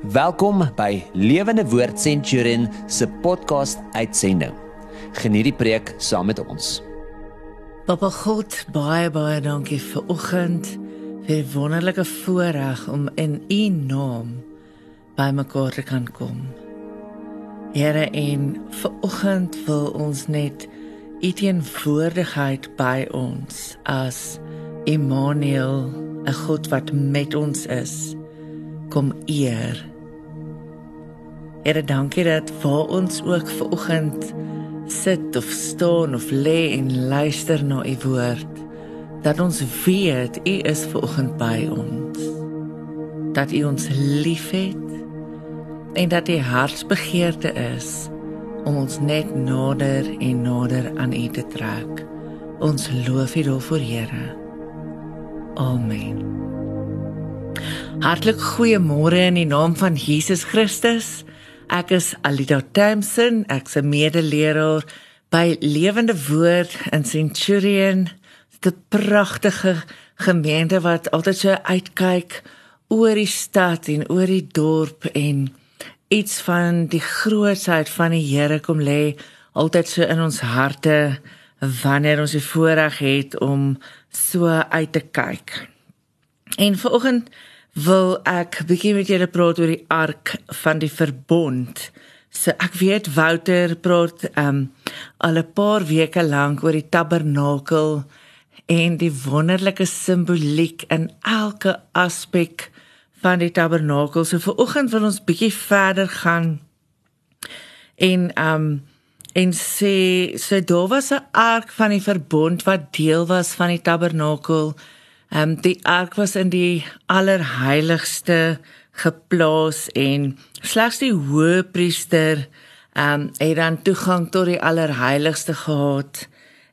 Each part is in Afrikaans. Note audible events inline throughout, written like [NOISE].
Welkom by Lewende Woord Centurion se podcast uitsending. Geniet die preek saam met ons. Papa God, baie baie dankie vir oggend, vir wonderlike voorreg om in U naam by mekaar te kan kom. Here, en vir oggend wil ons net U teenwoordigheid by ons as Immanuel, 'n God wat met ons is kom eer. Here, dankie dat vir ons ook ver oggend sit of staan of lê en luister na u woord. Dat ons weet u is ver oggend by ons. Dat u ons liefhet en dat u hartsbegeerte is om ons net nader en nader aan u te trek. Ons loof u daarvoor, Here. Amen. Hartlik goeiemôre in die naam van Jesus Christus. Ek is Alida Thompson, ek's 'n medeleraar by Lewende Woord in Centurion, 'n pragtige gemeente wat altyd so uitkyk oor die stad en oor die dorp en iets van die grootsheid van die Here kom lê altyd so in ons harte wanneer ons die voorreg het om so uit te kyk. En vanoggend wil ek bietjie met julle praat oor die ark van die verbond. So ek weet Wouter praat um al 'n paar weke lank oor die tabernakel en die wonderlike simboliek in elke aspek van die tabernakel. So vir oggend wil ons bietjie verder gaan en um en sê so daar was 'n ark van die verbond wat deel was van die tabernakel. Ehm um, die ark was in die allerheiligste geplaas en slegs die hoëpriester ehm um, het dan toegang tot die allerheiligste gehad.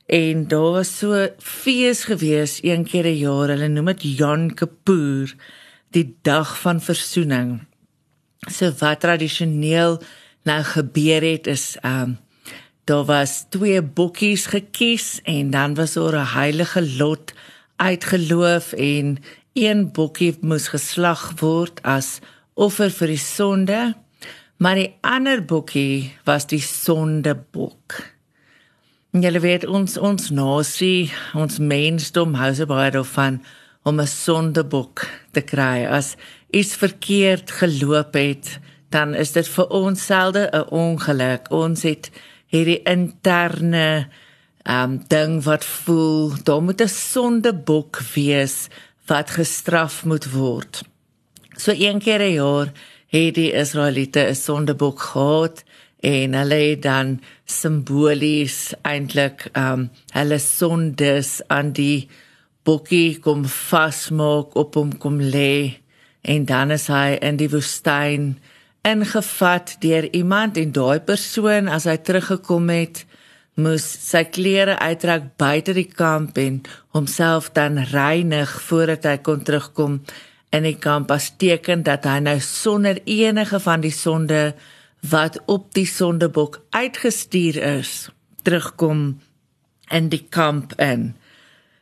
En daar was so fees gewees een keer 'n jaar. Hulle noem dit Yom Kippur, die dag van verzoening. So wat tradisioneel nou gebeur het is ehm um, daar was twee bokkies gekies en dan was daar 'n heilige lot uitgeloof en een bokkie moes geslag word as offer vir die sonde, maar die ander bokkie was die sondebok. Julle weet ons ons nasie, ons mensdom hou se baie daarvan om 'n sondebok te kry. As iets verkeerd geloop het, dan is dit vir ons selde 'n ongeluk. Ons het hierdie interne um ding wat voel daar moet 'n sondebok wees wat gestraf moet word. So een keer 'n jaar het die Israeliete 'n sondebok gehad en hulle het dan simbolies eintlik um hulle sondes aan die bokkie kom vasmaak op hom kom lê en dan is hy in die woestyn ingevat deur iemand en daai persoon as hy teruggekom het moes sy klere uittrek buite die kamp en homself dan reinig voordat hy kon terugkom in die kamp as teken dat hy nou sonder enige van die sonde wat op die sondebok uitgestuur is terugkom in die kamp in.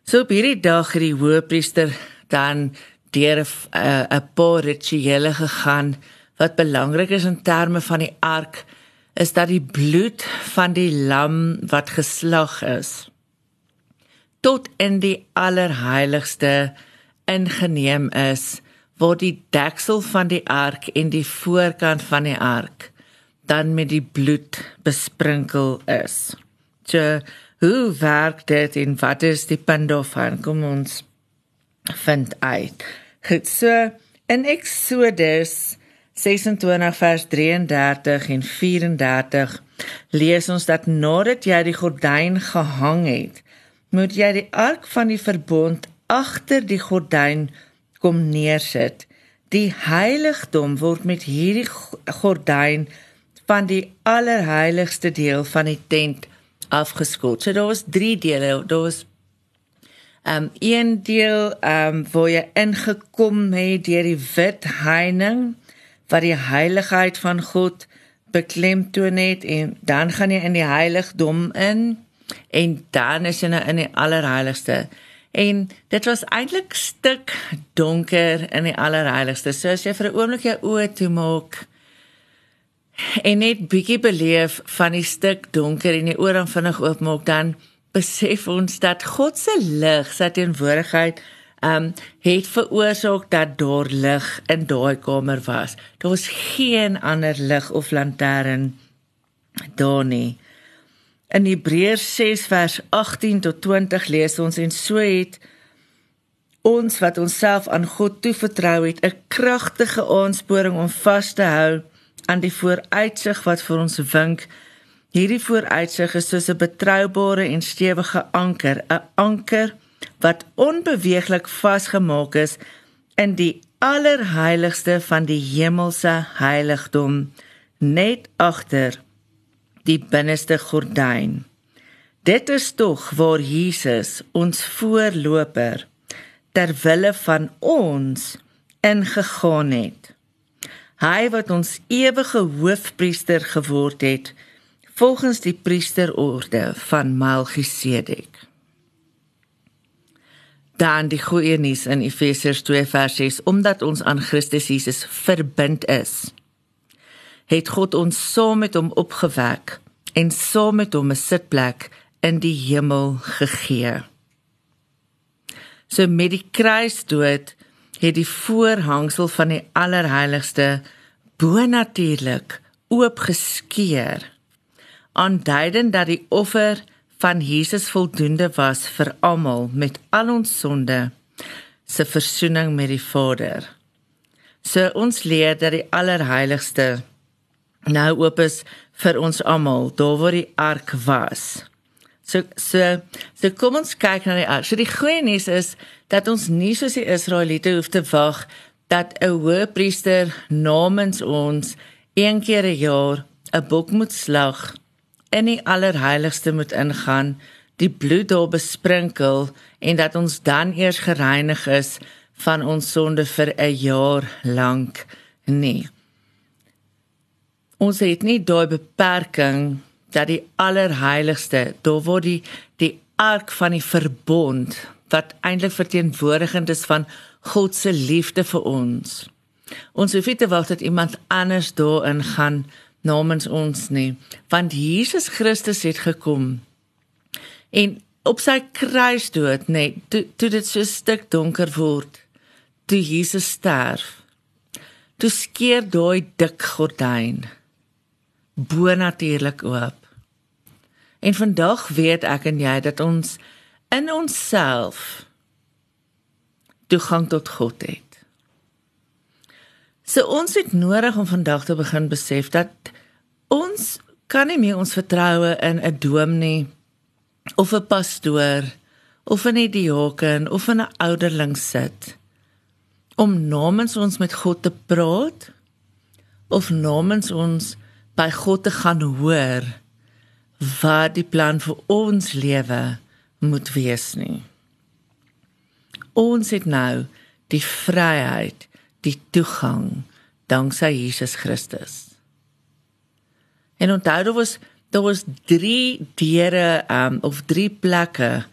So op hierdie dag het die hoëpriester dan deur 'n uh, paar rituele gegaan wat belangrik is in terme van die ark is dat die bloed van die lam wat geslag is tot in die allerheiligste ingeneem is waar die deksel van die ark en die voorkant van die ark dan met die bloed besprinkel is. So, hoe werk dit en wat is die punt daarvan? Kom ons vind uit. Goed, so in Exodus 26 vers 33 en 34 lees ons dat nadat jy die gordyn gehang het, moet jy die ark van die verbond agter die gordyn kom neersit. Die heiligdom word met hierdie gordyn van die allerheiligste deel van die tent afgeskot. So daar was 3 dele. Daar was ehm um, een deel ehm um, waar jy ingekom het deur die wit heining wat die heiligheid van God beklemtoon het en dan gaan jy in die heiligdom in en dan is jy nou in die allerheiligste. En dit was eintlik stik donker in die allerheiligste. So as jy vir 'n oomblik jou oë toemaak en net bietjie beleef van die stuk donker en die oë dan vinnig oopmaak, dan besef ons dat God se lig, sy teenwoordigheid um, het veroorsaak dat daar lig in daai kamer was. Daar was geen ander lig of lantern daar nie. In Hebreërs 6 vers 18 tot 20 lees ons en so het ons wat onsself aan God toevertrou het 'n kragtige aansporing om vas te hou aan die vooruitsig wat vir ons wink. Hierdie vooruitsig is soos 'n betroubare en stewige anker, 'n anker wat onbeweeglik vasgemaak is in die allerheiligste van die hemelse heiligdom net agter die binneste gordyn. Dit is tog waar Jesus ons voorloper ter wille van ons ingegaan het. Hy wat ons ewige hoofpriester geword het volgens die priesterorde van Melchisedek. Dan die goeie nuus in Efesiërs 2 vers 6 omdat ons aan Christus Jesus verbind is het God ons saam met hom opgewek en saam met hom 'n sitplek in die hemel gegee. So met die kruisdood het die voorhangsel van die allerheiligste bonatuurlik oopgeskeur aanduidend dat die offer van Jesus voldoende was vir almal met al ons sonde se verzoening met die Vader. So ons leer dat die allerheiligste nou oop is vir ons almal daar waar die ark was. So so so kom ons kyk na die ark. So die goeie nuus is dat ons nie soos die Israeliete hoef te wag dat 'n hoëpriester namens ons een keer 'n jaar 'n bok moet slag in die allerheiligste moet ingaan, die bloed daar besprinkel en dat ons dan eers gereinig is van ons sonde vir 'n jaar lank nie ons het nie daai beperking dat die allerheiligste daar word die die ark van die verbond wat eintlik verteenwoordigend is van God se liefde vir ons. Ons hoef nie te wag dat iemand anders daarin gaan namens ons nie, want Jesus Christus het gekom. En op sy kruisdood, nee, toe toe dit so stik donker word, toe Jesus sterf. Toe skeer daai dik gordyn bonatuurlik oop. En vandag weet ek en jy dat ons in onsself toegang tot God het. So ons het nodig om vandag te begin besef dat ons kan nie meer ons vertroue in 'n dominee of 'n pastoor of 'n diaken of 'n ouderling sit om namens ons met God te praat of namens ons by God te gaan hoor wat die plan vir ons lewe moet wees nie. Ons het nou die vryheid, die toegang danksy Jesus Christus. En onthou daar was daar was 3 deure um of 3 plekke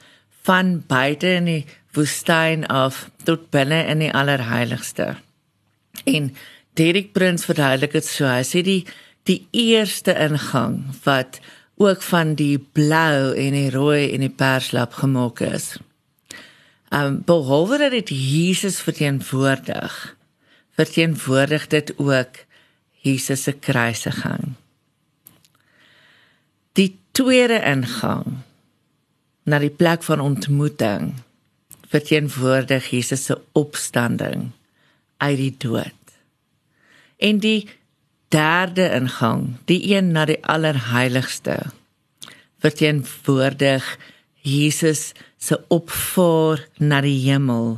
van buite in die woestyn af tot binne in die allerheiligste. En Derek Prins verduidelik dit so. Hy sê die die eerste ingang wat ook van die blou en die rooi en die perslap gemaak is. Um behalwe dat dit Jesus verteenwoordig, verteenwoordig dit ook Jesus se kruisiging. Tweede ingang na die plek van ontmoeting verteenwoordig Jesus se opstanding uit die dood. En die derde ingang, die een na die allerheiligste, verteenwoordig Jesus se opvaar na die hemel.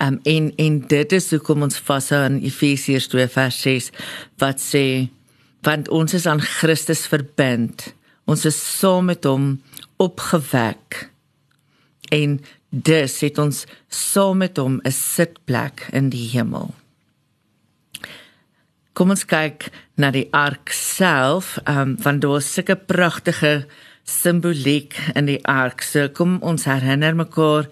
Um, en en dit is hoekom ons vashou aan Efesiërs 2 vers 6 wat sê want ons is aan Christus verbind. Ons is saam met hom opgewek. En dus het ons saam met hom 'n sitplek in die hemel. Kom ons kyk na die ark self, ehm um, van daar sulke pragtige simboliek in die ark. So kom ons herinner mekaar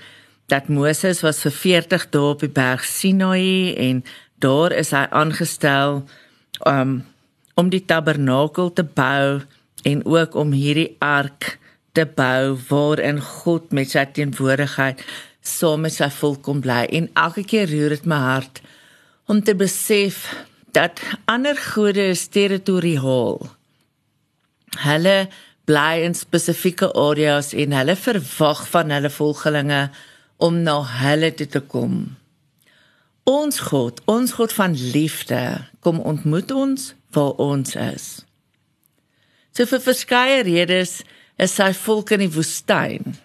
dat Moses was vir 40 dae op die berg Sinai en daar is hy aangestel um, om die tabernakel te bou en ook om hierdie ark te bou waarin God met sy teenwoordigheid saam met sy volk kom bly. En elke keer roer dit my hart om te besef dat ander gode is territoriaal. Hulle bly in spesifieke areas en hulle verwag van hulle volgelinge om na hulle toe te kom. Ons God, ons God van liefde, kom ontmoet ons waar ons is. So vir verskeie redes is sy volk in die woestyn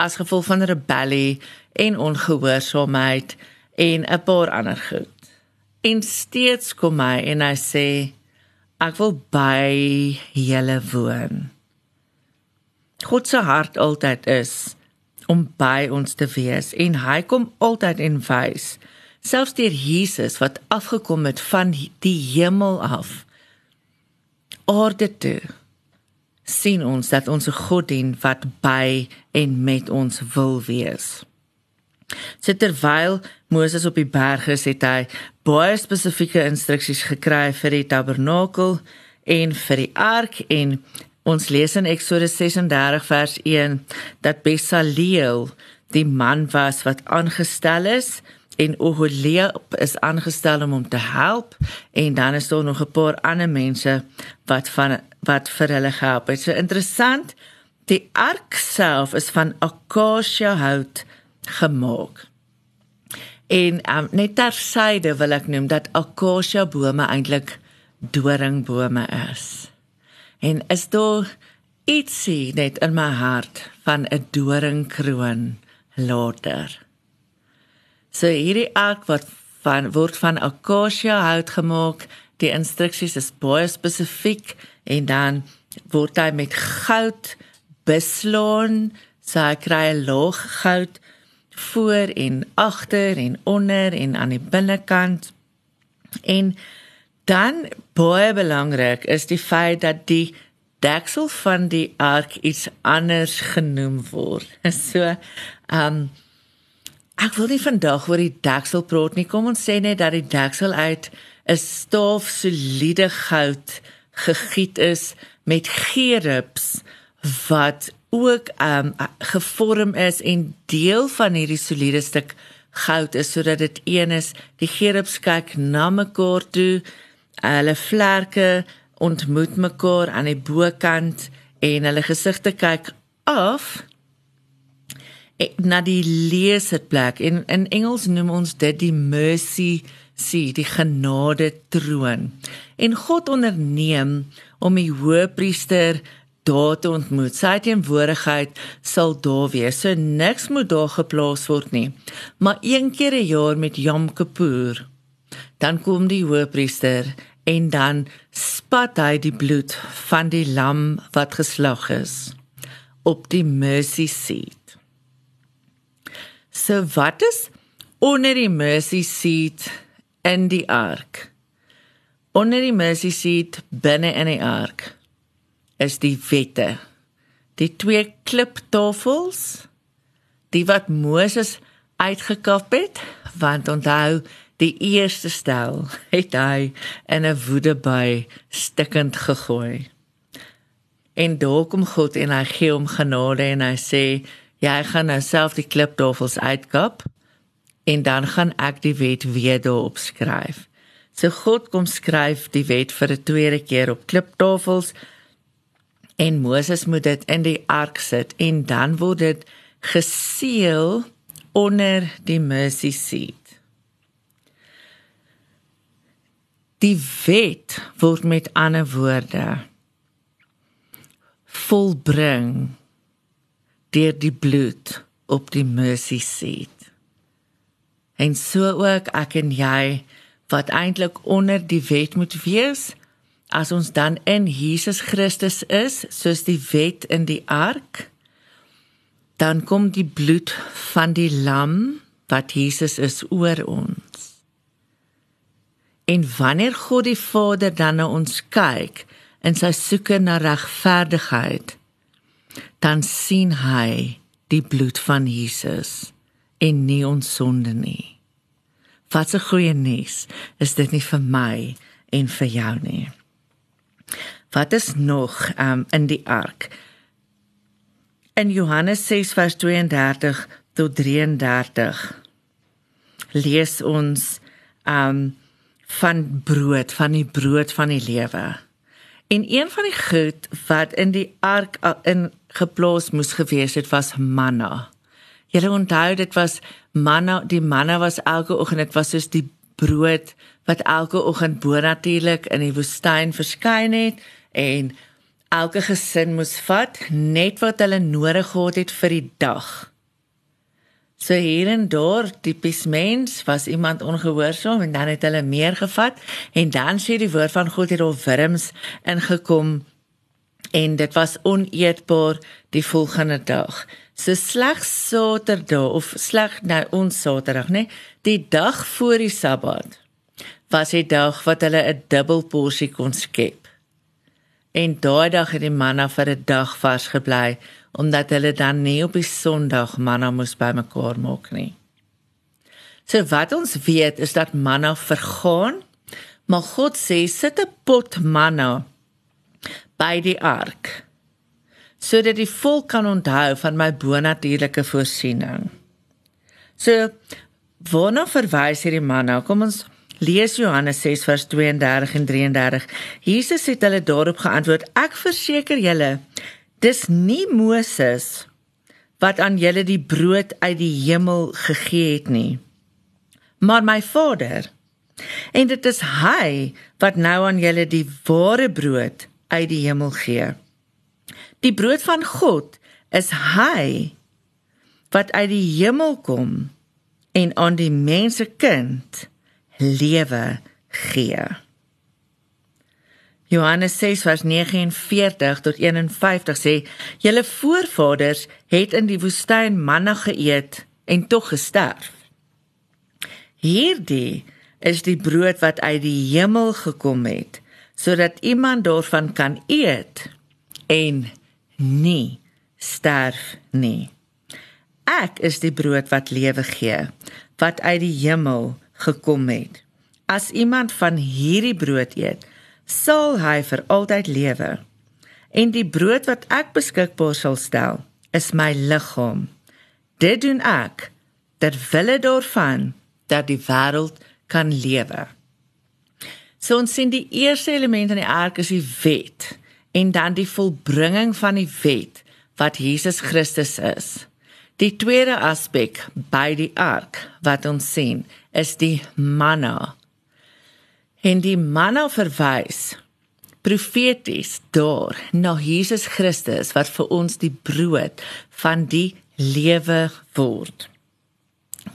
as gevolg van rebellie en ongehoorsaamheid en 'n paar ander goed. En steeds kom hy en hy sê ek wil by julle woon. God se hart altyd is om by ons te wees en hy kom altyd en wys selfs deur Jesus wat afgekom het van die hemel af aarde toe sien ons dat ons 'n God dien wat by en met ons wil wees. So terwyl Moses op die berg is, het hy baie spesifieke instruksies gekry vir die tabernakel en vir die ark en ons lees in Eksodus 36 vers 1 dat Besaleel die man was wat aangestel is en Oholiab is aangestel om hom te help en dan is daar nog 'n paar ander mense wat van wat vir hulle gehelp het. So interessant, die ark self is van akasia hout gemaak. En um, net ter syde wil ek noem dat akasia bome eintlik doringbome is. En is daar ietsie net in my hart van 'n doringkroon later. So hierdie ark wat van word van akasia hout gemaak. Die instruksies is baie spesifiek en dan word hy met goud beslaan. So hy kry 'n laag goud voor en agter en onder en aan die binnekant. En dan baie belangrik is die feit dat die deksel van die ark iets anders genoem word. [LAUGHS] So, ehm um, Ek wil nie vandag oor die deksel praat nie. Kom ons sê net dat die deksel uit 'n stof soliede goud gegiet is met gerubs wat ook um gevorm is en deel van hierdie soliede stuk goud is sodat dit een is. Die gerubs kyk na mekaar toe. Hulle vlerke ontmoet mekaar aan die bokant en hulle gesigte kyk af na die leeserplek en in Engels noem ons dit die mercy seat, die genade troon. En God onderneem om die hoëpriester daar te ontmoet. Sy teenwoordigheid sal daar wees. So niks moet daar geplaas word nie. Maar een keer 'n jaar met Yom Kippur, dan kom die hoëpriester en dan spat hy die bloed van die lam wat geslag is op die mercy seat. So wat is onder die mercy seat in die ark? Onder die mercy seat binne in die ark is die wette. Die twee kliptafels, die wat Moses uitgekap het, want onthou die eerste stel het hy in 'n woedeby stikkend gegooi. En daar kom God en hy gee hom genade en hy sê jy gaan nou self die kliptafels uitkap en dan gaan ek die wet weer daarop skryf. So God kom skryf die wet vir 'n tweede keer op kliptafels en Moses moet dit in die ark sit en dan word dit geseël onder die mercy seat. Die wet word met ander woorde volbring deur die bloed op die mercy seat. En so ook ek en jy wat eintlik onder die wet moet wees as ons dan in Jesus Christus is soos die wet in die ark dan kom die bloed van die lam wat Jesus is oor ons. En wanneer God die Vader dan na ons kyk in sy soeke na regverdigheid dan sien hy die bloed van Jesus en nie ons sonde nie. Wat 'n goeie nuus is dit nie vir my en vir jou nie. Wat is nog um, in die ark? In Johannes 6 vers 32 tot 33 lees ons um van brood, van die brood van die lewe. En een van die goed wat in die ark in geplaas moes gewees het was manna. Julle onthou dit was manna, die manna was elke oggend, dit was soos die brood wat elke oggend bo natuurlik in die woestyn verskyn het en elke gesin moes vat net wat hulle nodig gehad het vir die dag. So hier en daar tipies mens was iemand ongehoorsaam en dan het hulle meer gevat en dan sê die woord van God het al wurms ingekom en dit was oneetbaar die volgende dag. So slegs Saterdag of sleg nou ons Saterdag nê, die dag voor die Sabbat was die dag wat hulle 'n dubbel porsie kon skep. En daai dag het die manna vir 'n dag vars gebly omdat hulle dan nie op die Sondag manna moes bymekaar maak nie. So wat ons weet is dat manna vergaan, maar God sê sit 'n pot manna by die ark sodat die volk kan onthou van my bonatuurlike voorsiening. So waarna verwys hierdie manna? Kom ons lees Johannes 6 vers 32 en 33. Jesus het hulle daarop geantwoord: Ek verseker julle Dis nie Moses wat aan julle die brood uit die hemel gegee het nie, maar my Vader. En dit is hy wat nou aan julle die ware brood uit die hemel gee. Die brood van God is hy wat uit die hemel kom en aan die mense kind lewe gee. Johannes 6 vers 49 tot 51 sê: "Julle voorvaders het in die woestyn manna geëet en tog gesterf. Hierdie is die brood wat uit die hemel gekom het, sodat iemand daarvan kan eet en nie sterf nie. Ek is die brood wat lewe gee, wat uit die hemel gekom het. As iemand van hierdie brood eet, sal hy vir altyd lewe. En die brood wat ek beskikbaar sal stel, is my liggaam. Dit doen ek ter wille daarvan dat die wêreld kan lewe. So ons sien die eerste element in die ark is die wet en dan die volbringing van die wet wat Jesus Christus is. Die tweede aspek by die ark wat ons sien is die manna En die manna verwys profeties daar na Jesus Christus wat vir ons die brood van die lewe word.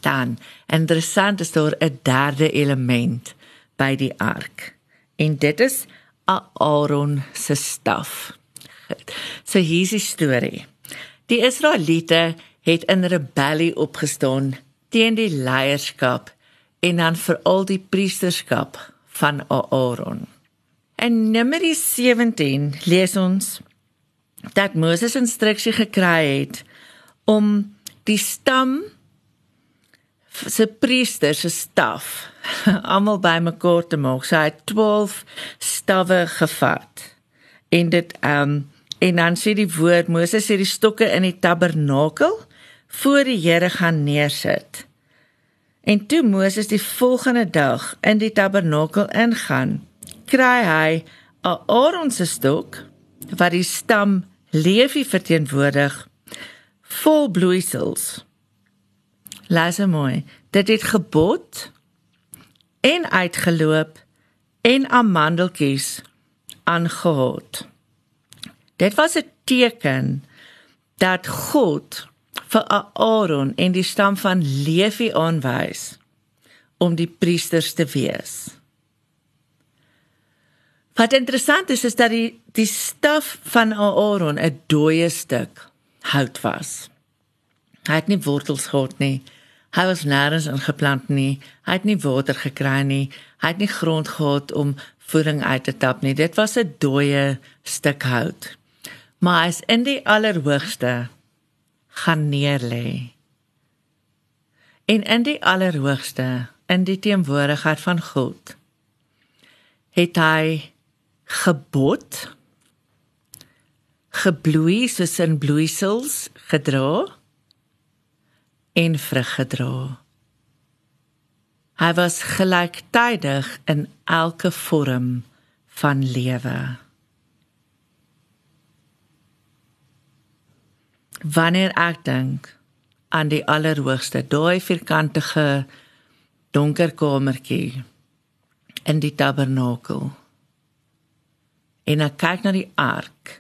Dan interessant is daar 'n derde element by die ark. En dit is Aaron se staf. So hier is die storie. Die Israeliete het in rebellie opgestaan teen die leierskap en dan veral die priesterskap van Aaron. In Numeri 17 lees ons dat Moses instruksie gekry het om die stam se priester se staf [LAUGHS] almal bymekaar te maak. So hy het 12 stawwe gevat. En dit ehm um, en dan sê die woord Moses sê die stokke in die tabernakel voor die Here gaan neersit. En toe Moses die volgende dag in die tabernakel ingaan, kry hy Aaron se stok wat die stam Lewi verteenwoordig vol bloeisels. Laat mooi, dit het gebot en uitgeloop en amandeltjies aangehad. Dit was 'n teken dat God vir Aaron en die stam van Levi aanwys om die priesters te wees. Wat interessant is is dat die die staf van Aaron 'n dooie stuk hout was. Hy het nie wortels gehad nie. Hy was nêrens ingeplant nie. Hy het nie water gekry nie. Hy het nie grond gehad om voeding uit te tap nie. Dit was 'n dooie stuk hout. maar is in die allerhoogste gaan neerlê. En in die allerhoogste, in die teenwoordigheid van God, het hy gebod gebloei soos in bloeisels gedra en vrug gedra. Hy was gelyktydig in elke vorm van lewe. Wanneer ek dink aan die allerhoogste, daai vierkantige donker kamertjie in die tabernakel. En ek kyk na die ark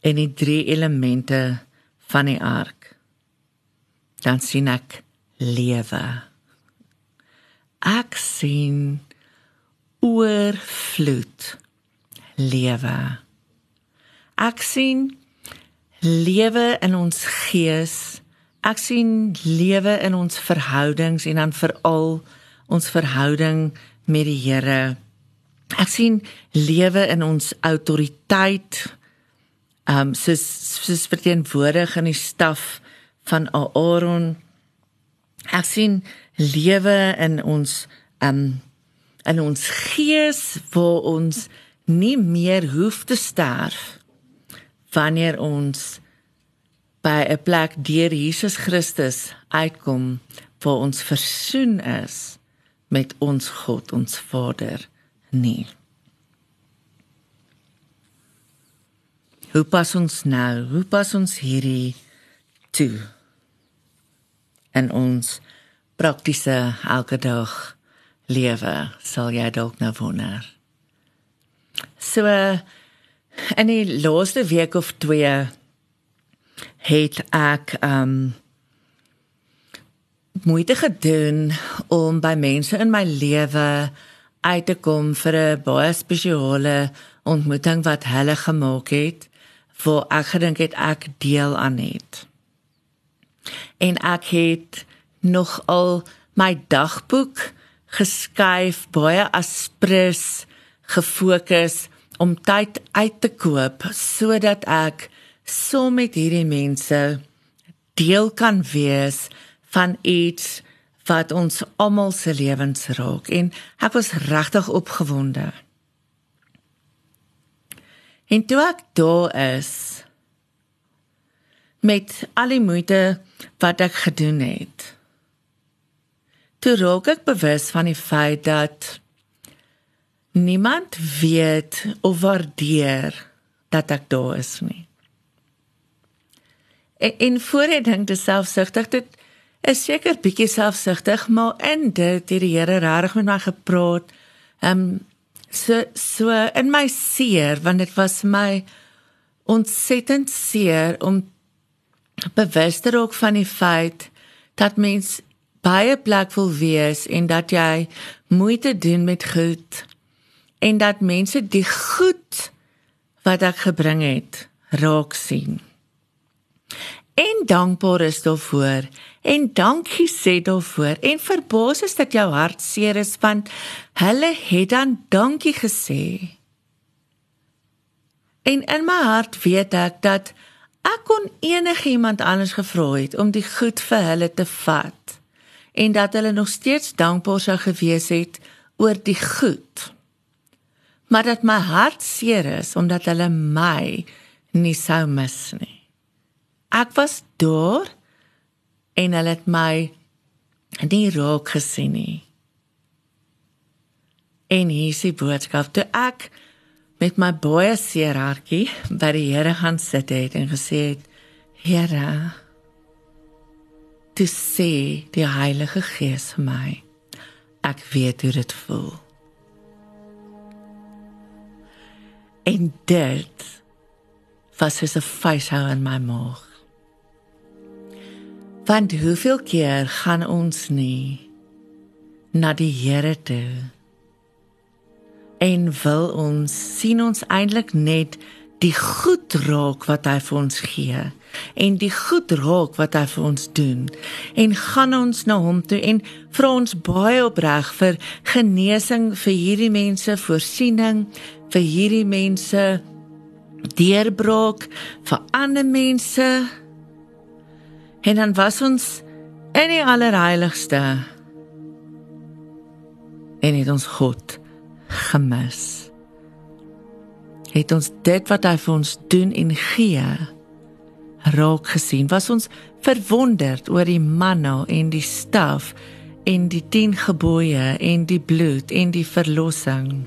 en die drie elemente van die ark. Dan sien ek lewe ek sien oorvloed lewe. Ek sien lewe in ons gees. Ek sien lewe in ons verhoudings en dan veral ons verhouding met die Here. Ek sien lewe in ons autoriteit. Ehm um, soos soos verteenwoordig in die staf van Aaron. Ek sien lewe in ons um in ons gees waar ons nie meer hoef te sterf wanneer ons by 'n plek deur Jesus Christus uitkom waar ons versoen is met ons God ons Vader nie Hoe pas ons nou? Hoe pas ons hierdie toe? En ons praktiese elke dag lewe sal jy dalk nou wonder. So in die laaste week of twee het ek um moeite gedoen om by mense in my lewe uit te kom vir 'n baie spesiale ontmoeting wat hulle gemaak het waar ek gedink het ek deel aan het. En ek het nog al my dagboek geskuif baie aspres gefokus om tyd uit te koop sodat ek saam met hierdie mense deel kan wees van iets wat ons almal se lewens raak en ek was regtig opgewonde. En toe ek daar is met al die moeite wat ek gedoen het toe raak ek bewus van die feit dat niemand weet of waardeer dat ek daar is nie. En, en voor ek dink dit selfsugtig dit is seker bietjie selfsugtig, maar in dit het die Here regtig met my gepraat. Ehm um, so so in my seer want dit was my ontsettend seer om bewus te raak van die feit dat mens baie plek wil wees en dat jy moeite doen met goed en dat mense die goed wat ek gebring het raak sien. En dankbaar is daarvoor en dankie sê daarvoor en verbaas is dat jou hart seer is want hulle het dan dankie gesê. En in my hart weet ek dat ek kon enigiemand anders gevra het om die goed vir hulle te vat en dat hulle nog steeds dankbaar sou gewees het oor die goed. Maar dat my hart seer is omdat hulle my nie sou mis nie. Ek was daar en hulle het my nie raak gesien nie. En hier is die boodskap toe ek met my baie seer hartjie by die Here gaan sit het en gesê het: Here, te sê die Heilige Gees vir my. Ek weet hoe dit voel. En dit was soos 'n vuishou in my maag. Want hoeveel keer gaan ons nie na die Here toe? En wil ons sien ons eintlik net die goed raak wat hy vir ons gee en die goed raak wat hy vir ons doen en gaan ons na hom toe en vra ons baie opreg vir genesing vir hierdie mense voorsiening vir hierdie mense deurbraak vir ander mense. En dan was ons in die allerheiligste. En het ons God gemis. Het ons dit wat hy vir ons doen en gee raak gesien. Was ons verwonderd oor die manna en die staf en die 10 gebooie en die bloed en die verlossing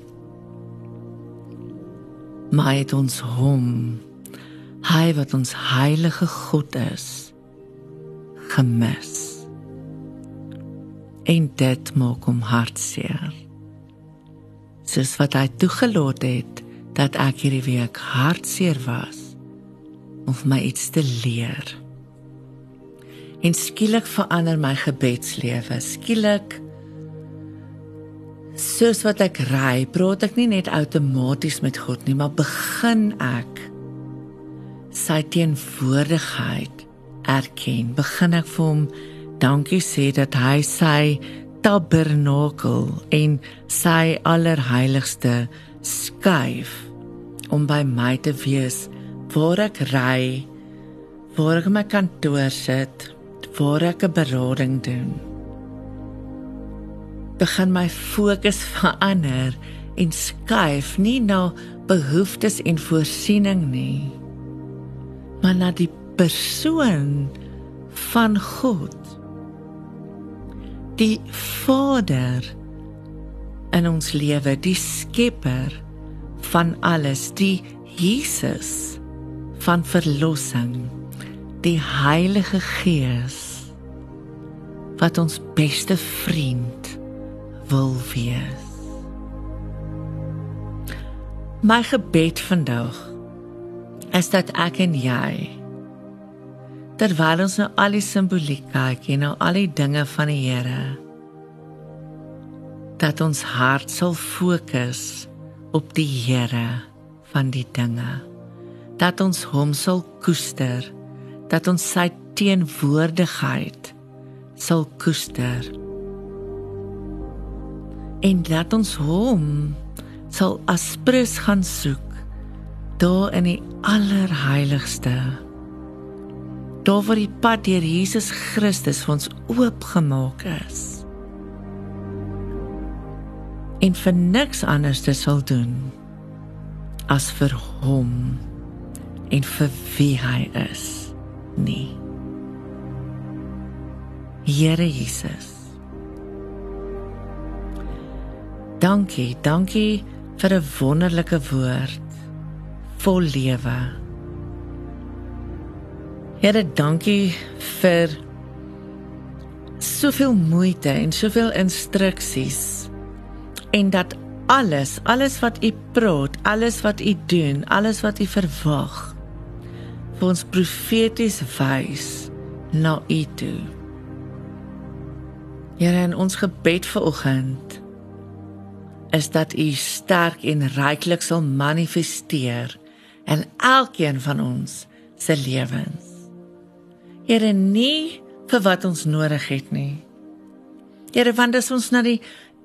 maar het ons hom hy wat ons heilige God is gemis. En dit maak hom hartseer. Soos wat hy toegelaat het dat ek hierdie week hartseer was om my iets te leer. En skielik verander my gebedslewe. Skielik soos wat ek ry, praat ek nie net outomaties met God nie, maar begin ek sy teenwoordigheid erken. Begin ek vir hom dankie sê dat hy sy tabernakel en sy allerheiligste skuif om by my te wees waar ek ry, waar ek my kantoor sit, waar ek 'n berading doen begin my fokus verander en skuif nie na behoeftes en voorsiening nie maar na die persoon van God. Die Vader in ons lewe die skepper van alles die Jesus van verlossing die Heilige Gees wat ons beste vriend wil wees. My gebed vandag is dat ek en jy terwyl ons nou al die simboliek kyk en nou al die dinge van die Here dat ons hart sal fokus op die Here van die dinge dat ons hom sal koester dat ons sy teenwoordigheid sal koester en laat ons hom sal as prins gaan soek daar in die allerheiligste. Daar waar die pad deur Jesus Christus vir ons oopgemaak is. En vir niks anders te sal doen as vir hom en vir wie hy is nie. Here Jesus Dankie, dankie vir 'n wonderlike woord vol lewe. Here, dankie vir soveel moeite en soveel instruksies en dat alles, alles wat u praat, alles wat u doen, alles wat u verwag vir ons profeties wys na u toe. Here, in ons gebed vanoggend is dat u sterk en ryklik sal manifesteer in elkeen van ons se lewens. Here nie vir wat ons nodig het nie. Here want as ons na die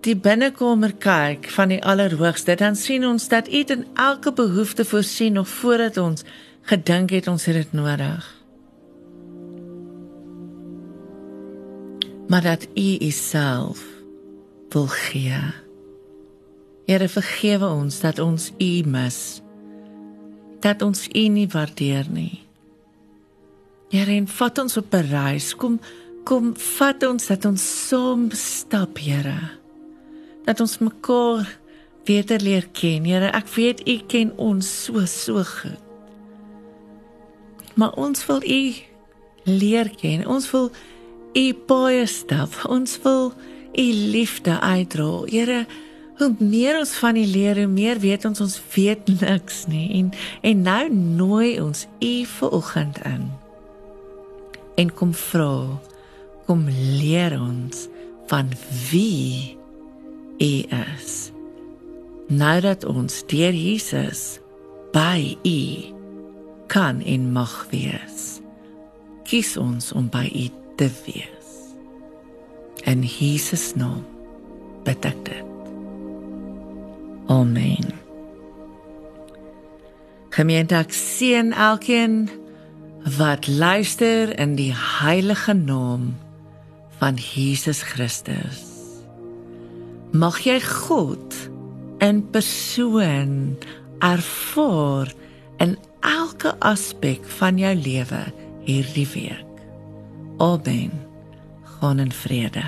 die binnekamer kyk van die Allerhoogste, dan sien ons dat U in elke behoefte voorsien nog voordat ons gedink het ons het dit nodig. Maar dat U Uself wil gee. Here vergewe ons dat ons U mis. Dat ons U nie waardeer nie. Here, en vat ons op 'n reis. Kom kom vat ons dat ons saam stap, Here. Dat ons mekaar beter leer ken. Here, ek weet U ken ons so so goed. Maar ons wil U leer ken. Ons wil U baie stap. Ons wil U liefde uitdra. Here, hoe meer ons van die leer, hoe meer weet ons ons weet niks nie. En en nou nooi ons u vanoggend in. En kom vra, kom leer ons van wie u is. Nou dat ons deur Jesus by u kan en mag wees. Kies ons om by u te wees. In Jesus naam bid ek dit. Amen. Gemeente ek seën elkeen wat luister in die heilige naam van Jesus Christus. Mag jy God in persoon ervaar in elke aspek van jou lewe hierdie week. Amen. Gaan in vrede.